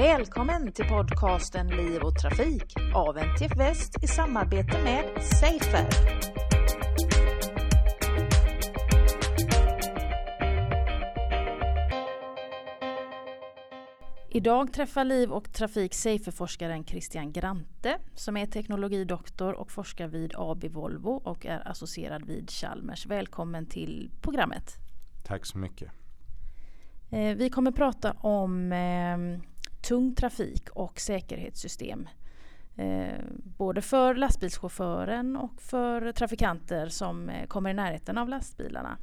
Välkommen till podcasten Liv och Trafik av NTF Väst i samarbete med Safer. Idag träffar Liv och Trafik Safer-forskaren Christian Grante som är teknologidoktor och forskar vid AB Volvo och är associerad vid Chalmers. Välkommen till programmet. Tack så mycket. Eh, vi kommer prata om eh, tung trafik och säkerhetssystem. Eh, både för lastbilschauffören och för trafikanter som eh, kommer i närheten av lastbilarna.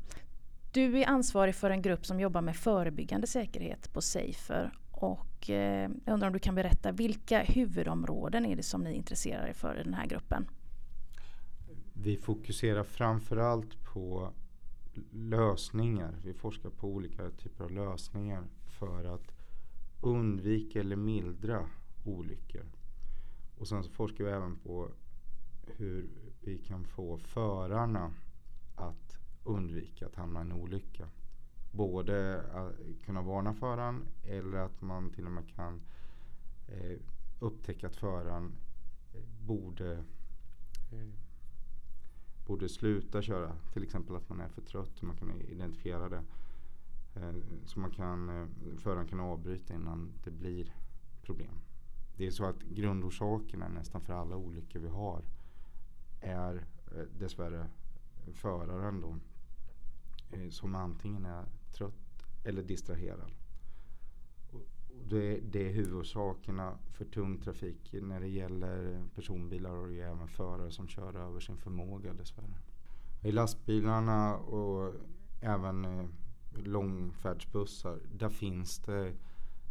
Du är ansvarig för en grupp som jobbar med förebyggande säkerhet på Safer och eh, jag undrar om du kan berätta vilka huvudområden är det som ni intresserar er för i den här gruppen? Vi fokuserar framförallt på lösningar. Vi forskar på olika typer av lösningar för att undvika eller mildra olyckor. Och sen så forskar vi även på hur vi kan få förarna att undvika att hamna i en olycka. Både att kunna varna föraren eller att man till och med kan eh, upptäcka att föraren eh, borde, eh, borde sluta köra. Till exempel att man är för trött och man kan identifiera det. Eh, så man kan, eh, föraren kan avbryta innan det blir problem. Det är så att grundorsakerna nästan för alla olyckor vi har är eh, dessvärre föraren då. Som antingen är trött eller distraherad. Det, det är huvudorsakerna för tung trafik när det gäller personbilar och det är även förare som kör över sin förmåga dessvärre. I lastbilarna och även långfärdsbussar. Där finns det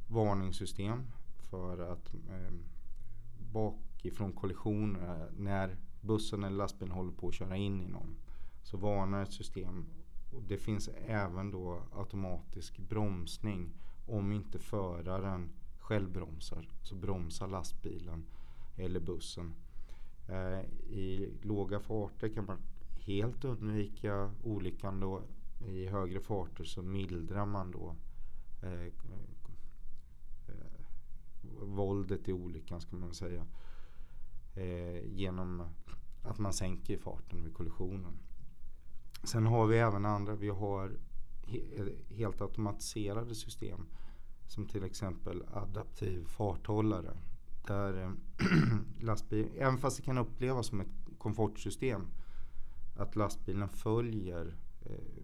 varningssystem för att eh, bakifrån kollisioner när bussen eller lastbilen håller på att köra in i någon så varnar ett system. Och det finns även då automatisk bromsning om inte föraren själv bromsar så bromsar lastbilen eller bussen. Eh, I låga farter kan man helt undvika olyckan då i högre farter så mildrar man då eh, eh, våldet i olyckan ska man säga. Eh, genom att man sänker farten vid kollisionen. Sen har vi även andra, vi har he eh, helt automatiserade system. Som till exempel adaptiv farthållare. Där eh, lastbil, även fast det kan upplevas som ett komfortsystem. Att lastbilen följer eh,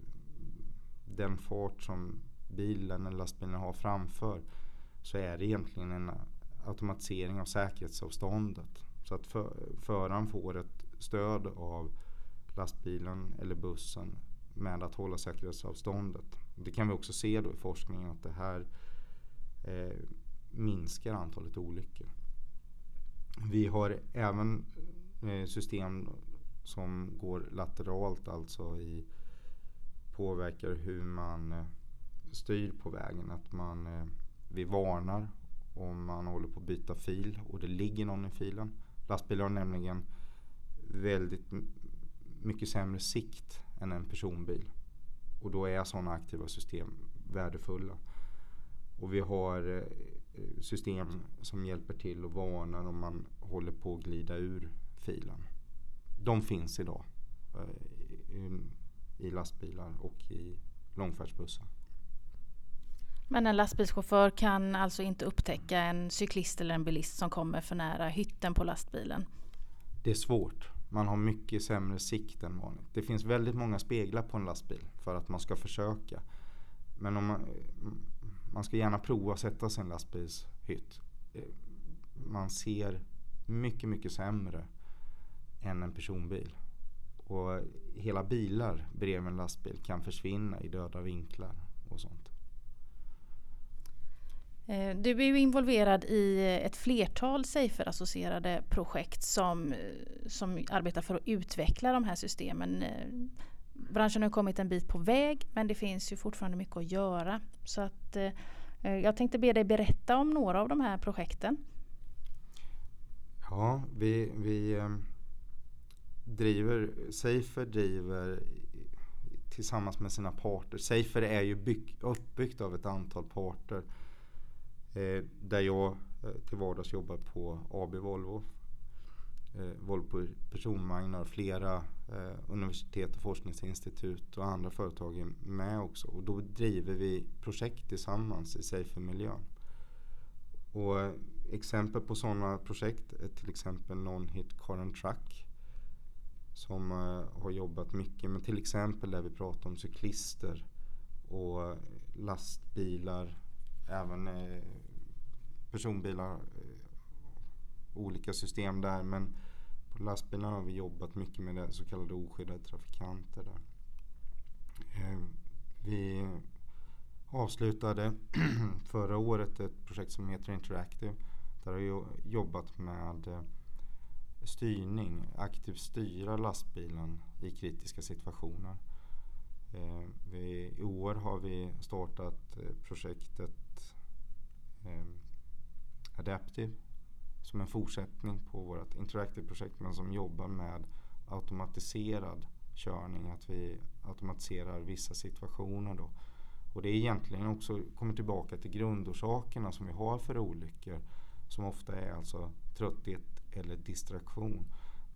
den fart som bilen eller lastbilen har framför så är det egentligen en automatisering av säkerhetsavståndet. Så att för, föraren får ett stöd av lastbilen eller bussen med att hålla säkerhetsavståndet. Det kan vi också se då i forskningen att det här eh, minskar antalet olyckor. Vi har även eh, system som går lateralt, alltså i påverkar hur man eh, styr på vägen. Att man, eh, vi varnar om man håller på att byta fil och det ligger någon i filen. Lastbilar har nämligen väldigt mycket sämre sikt än en personbil. Och då är sådana aktiva system värdefulla. Och vi har eh, system som hjälper till och varnar om man håller på att glida ur filen. De finns idag i lastbilar och i långfärdsbussar. Men en lastbilschaufför kan alltså inte upptäcka en cyklist eller en bilist som kommer för nära hytten på lastbilen? Det är svårt. Man har mycket sämre sikt än vanligt. Det finns väldigt många speglar på en lastbil för att man ska försöka. Men om man, man ska gärna prova att sätta sig i en lastbilshytt. Man ser mycket, mycket sämre än en personbil. Och hela bilar bredvid en lastbil kan försvinna i döda vinklar och sånt. Eh, du är ju involverad i ett flertal Safer-associerade projekt som, som arbetar för att utveckla de här systemen. Eh, branschen har kommit en bit på väg men det finns ju fortfarande mycket att göra. Så att, eh, jag tänkte be dig berätta om några av de här projekten. Ja, vi, vi driver, Safer driver tillsammans med sina parter. Safer är ju bygg, uppbyggt av ett antal parter. Eh, där jag eh, till vardags jobbar på AB Volvo. Eh, Volvo personvagnar, flera eh, universitet och forskningsinstitut och andra företag är med också. Och då driver vi projekt tillsammans i Safer-miljön. Och eh, exempel på sådana projekt är till exempel Non-Hit Car and Truck som eh, har jobbat mycket med till exempel där vi pratar om cyklister och lastbilar, även eh, personbilar, eh, olika system där. Men på lastbilarna har vi jobbat mycket med det så kallade oskyddade trafikanter. Där. vi avslutade förra året ett projekt som heter Interactive. Där har jag jobbat med styrning, aktivt styra lastbilen i kritiska situationer. Eh, vi, I år har vi startat eh, projektet eh, Adaptive som en fortsättning på vårt Interactive-projekt men som jobbar med automatiserad körning. Att vi automatiserar vissa situationer då och det är egentligen också kommer tillbaka till grundorsakerna som vi har för olyckor. Som ofta är alltså trötthet eller distraktion.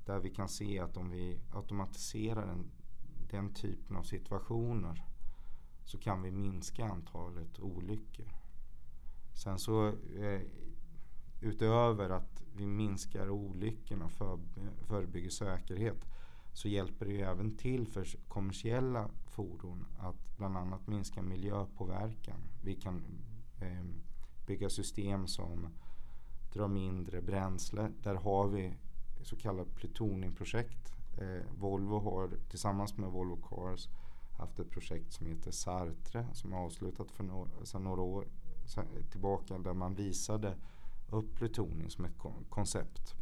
Där vi kan se att om vi automatiserar den, den typen av situationer så kan vi minska antalet olyckor. Sen så eh, utöver att vi minskar olyckorna och för, förebygger säkerhet så hjälper det ju även till för kommersiella fordon att bland annat minska miljöpåverkan. Vi kan eh, bygga system som drar mindre bränsle. Där har vi så kallat plutoningprojekt. Eh, Volvo har tillsammans med Volvo Cars haft ett projekt som heter Sartre som är avslutat för no sedan några år tillbaka där man visade upp plutoning som ett koncept.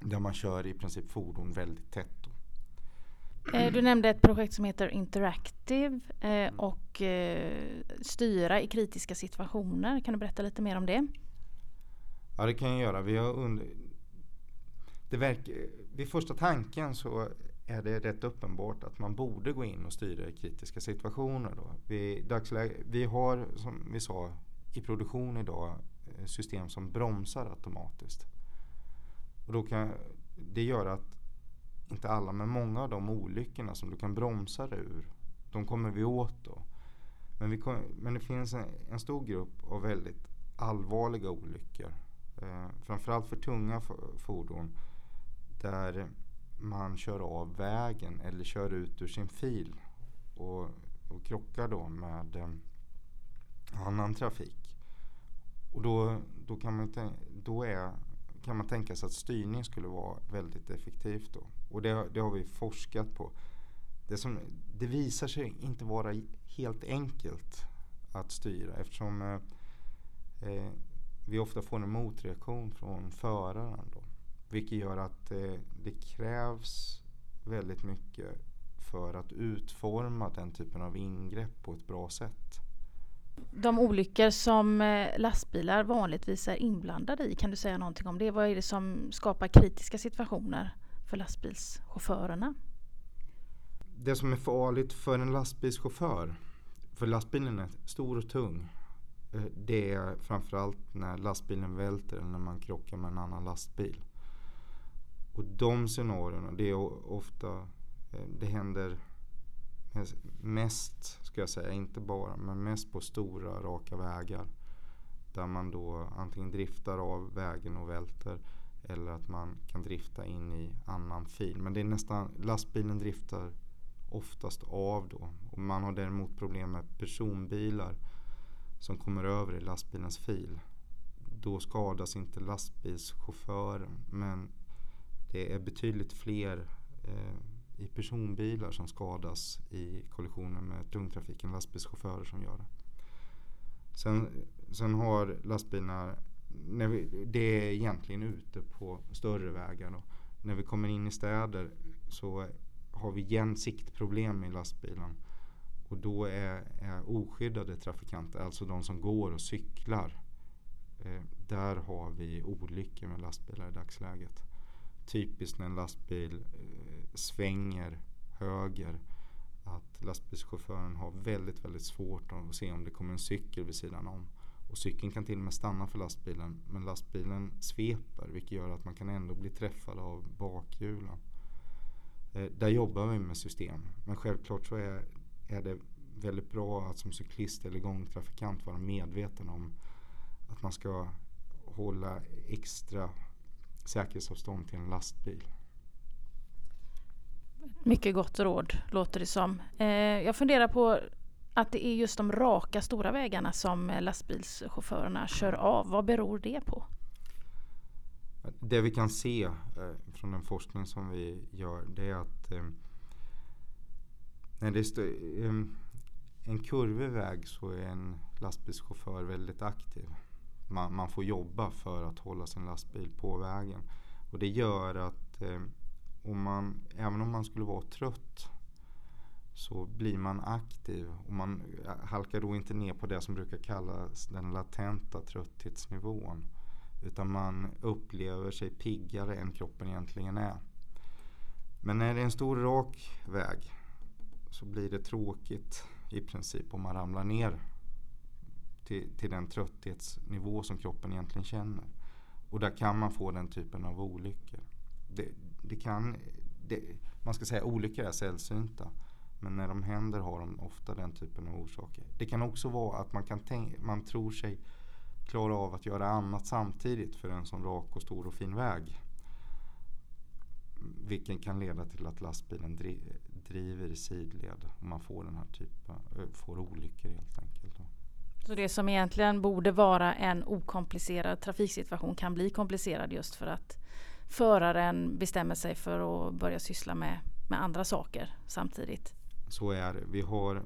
Där man kör i princip fordon väldigt tätt. Eh, du nämnde ett projekt som heter Interactive eh, och eh, styra i kritiska situationer. Kan du berätta lite mer om det? Ja, det kan jag göra. Vi har under... det verkar... Vid första tanken så är det rätt uppenbart att man borde gå in och styra i kritiska situationer. Då. Vi, dagsläge, vi har, som vi sa, i produktion idag eh, system som bromsar automatiskt. Och då kan, det gör att inte alla, men många av de olyckorna som du kan bromsa dig ur, de kommer vi åt då. Men, vi kom, men det finns en, en, stor grupp av väldigt allvarliga olyckor. Eh, framförallt för tunga fordon där man kör av vägen eller kör ut ur sin fil och, och krockar då med eh, annan trafik. Och då, då, kan man, då är, kan man tänka sig att styrning skulle vara väldigt effektivt då. Och det, det har vi forskat på. Det, som, det visar sig inte vara helt enkelt att styra eftersom eh, eh, vi ofta får en motreaktion från föraren. Då, vilket gör att eh, det krävs väldigt mycket för att utforma den typen av ingrepp på ett bra sätt. De olyckor som eh, lastbilar vanligtvis är inblandade i, kan du säga någonting om det? Vad är det som skapar kritiska situationer? för lastbilschaufförerna? Det som är farligt för en lastbilschaufför, för lastbilen är stor och tung. Eh, det är framförallt när lastbilen välter eller när man krockar med en annan lastbil. Och de scenarierna, det är ofta, eh, det händer mest, ska jag säga, inte bara, men mest på stora raka vägar. Där man då antingen driftar av vägen och välter eller att man kan drifta in i annan fil. Men det är nästan, lastbilen driftar oftast av då. Och man har däremot problem med personbilar som kommer över i lastbilens fil. Då skadas inte lastbilschauffören men det är betydligt fler eh, i personbilar som skadas i kollisioner med tungtrafik än lastbilschaufförer som gör det. Sen, sen har lastbilarna när vi, det är egentligen ute på större vägar. Då. När vi kommer in i städer så har vi igen siktproblem i lastbilen. Och då är, är oskyddade trafikanter, alltså de som går och cyklar. Eh, där har vi olyckor med lastbilar i dagsläget. Typiskt när en lastbil eh, svänger höger att lastbilschauffören har väldigt, väldigt svårt att se om det kommer en cykel vid sidan om. Och cykeln kan till och med stanna för lastbilen men lastbilen sveper vilket gör att man kan ändå bli träffad av bakhjulen. Eh, där jobbar vi med system men självklart så är, är det väldigt bra att som cyklist eller gångtrafikant vara medveten om att man ska hålla extra säkerhetsavstånd till en lastbil. Mycket gott råd låter det som. Eh, jag funderar på att det är just de raka stora vägarna som lastbilschaufförerna kör av. Vad beror det på? Det vi kan se eh, från den forskning som vi gör det är att eh, när det är um, ehm, en kurvig väg så är en lastbilschaufför väldigt aktiv. Man, man, får jobba för att hålla sin lastbil på vägen. Och det gör att eh, om man, även om man skulle vara trött så blir man aktiv och man eh, halkar då inte ner på det som brukar kallas den latenta trötthetsnivån. Utan man upplever sig piggare än kroppen egentligen är. Men när det är en stor rak väg så blir det tråkigt i princip om man ramlar ner till, till den trötthetsnivå som kroppen egentligen känner. Och där kan man få den typen av olyckor. Det, det kan, det, man ska säga olyckor är sällsynta. Men när de händer har de ofta den typen av orsaker. Det kan också vara att man, kan tänka, man tror sig klara av att göra annat samtidigt för en sån rak och stor och fin väg. Vilket kan leda till att lastbilen driver i sidled och man får den här typen, får olyckor helt enkelt. Så det som egentligen borde vara en okomplicerad trafiksituation kan bli komplicerad just för att föraren bestämmer sig för att börja syssla med, med andra saker samtidigt? Så är det. Vi har eh,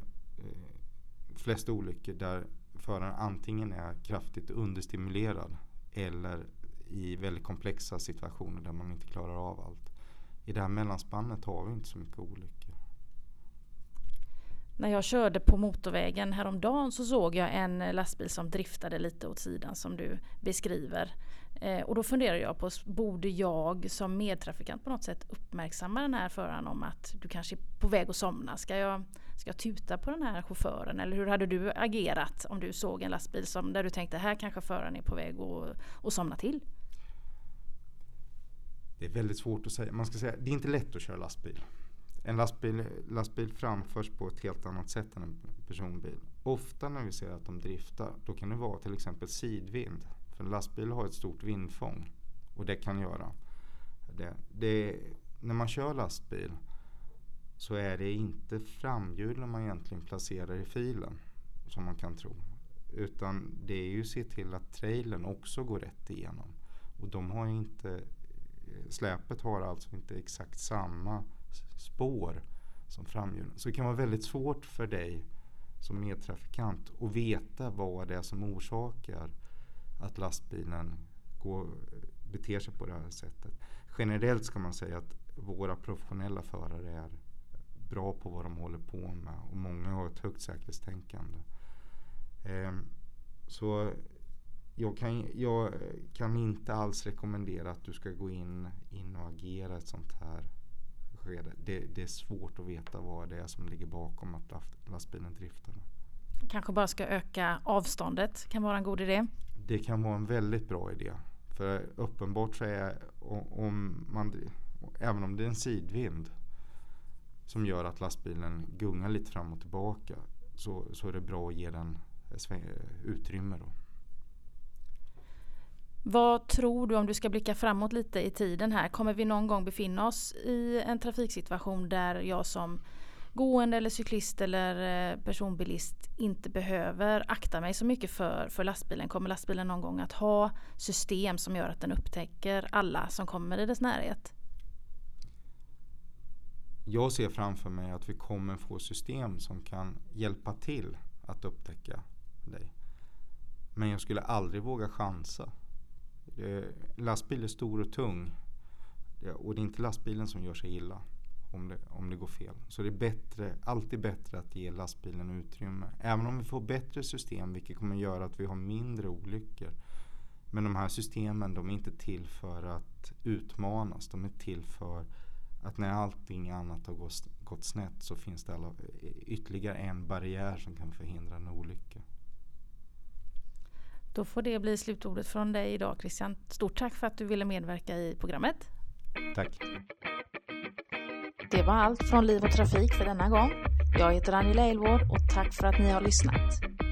flest olyckor där föraren antingen är kraftigt understimulerad eller i väldigt komplexa situationer där man inte klarar av allt. I det här mellanspannet har vi inte så mycket olyckor. När jag körde på motorvägen häromdagen så såg jag en eh, lastbil som driftade lite åt sidan som du beskriver. Eh, och då funderar jag på, borde jag som medtrafikant på något sätt uppmärksamma den här föraren om att du kanske är på väg att somna? Ska jag, ska jag tuta på den här chauffören? Eller hur hade du agerat om du såg en lastbil som, där du tänkte här kanske föraren är på väg att, att somna till? Det är väldigt svårt att säga. Man ska säga, det är inte lätt att köra lastbil. En lastbil, lastbil framförs på ett helt annat sätt än en personbil. Ofta när vi ser att de driftar, då kan det vara till exempel sidvind. För en lastbil har ett stort vindfång och det kan göra. Det, det, när man kör lastbil så är det inte framhjulen man egentligen placerar i filen som man kan tro. Utan det är ju att se till att trailern också går rätt igenom. Och de har inte, släpet har alltså inte exakt samma spår som framhjulen. Så det kan vara väldigt svårt för dig som medtrafikant att veta vad det är som orsakar att lastbilen går, beter sig på det här sättet. Generellt ska man säga att våra professionella förare är bra på vad de håller på med och många har ett högt säkerhetstänkande. Eh, så jag kan, jag kan inte alls rekommendera att du ska gå in, in och agera ett sånt här skede. Det, det, är svårt att veta vad det är som ligger bakom att lastbilen driftar. Kanske bara ska öka avståndet, kan vara en god idé. Det kan vara en väldigt bra idé. För uppenbart så är om man, även om det är en sidvind som gör att lastbilen gungar lite fram och tillbaka så, så är det bra att ge den utrymme. Då. Vad tror du om du ska blicka framåt lite i tiden här? Kommer vi någon gång befinna oss i en trafiksituation där jag som gående eller cyklist eller eh, personbilist inte behöver akta mig så mycket för, för lastbilen? Kommer lastbilen någon gång att ha system som gör att den upptäcker alla som kommer i dess närhet? Jag ser framför mig att vi kommer få system som kan hjälpa till att upptäcka dig. Men jag skulle aldrig våga chansa. Eh, lastbil är stor och tung. Och det är inte lastbilen som gör sig illa om det, om det går fel. Så det är bättre, alltid bättre att ge lastbilen utrymme. Även om vi får bättre system vilket kommer göra att vi har mindre olyckor. Men de här systemen de är inte till för att utmanas. De är till för att när allting annat har gått, snett så finns det alla, ytterligare en barriär som kan förhindra en olycka. Då får det bli slutordet från dig idag Christian. Stort tack för att du ville medverka i programmet. Tack. Det var allt från Liv och Trafik för denna gång. Jag heter Angela Elvård och tack för att ni har lyssnat.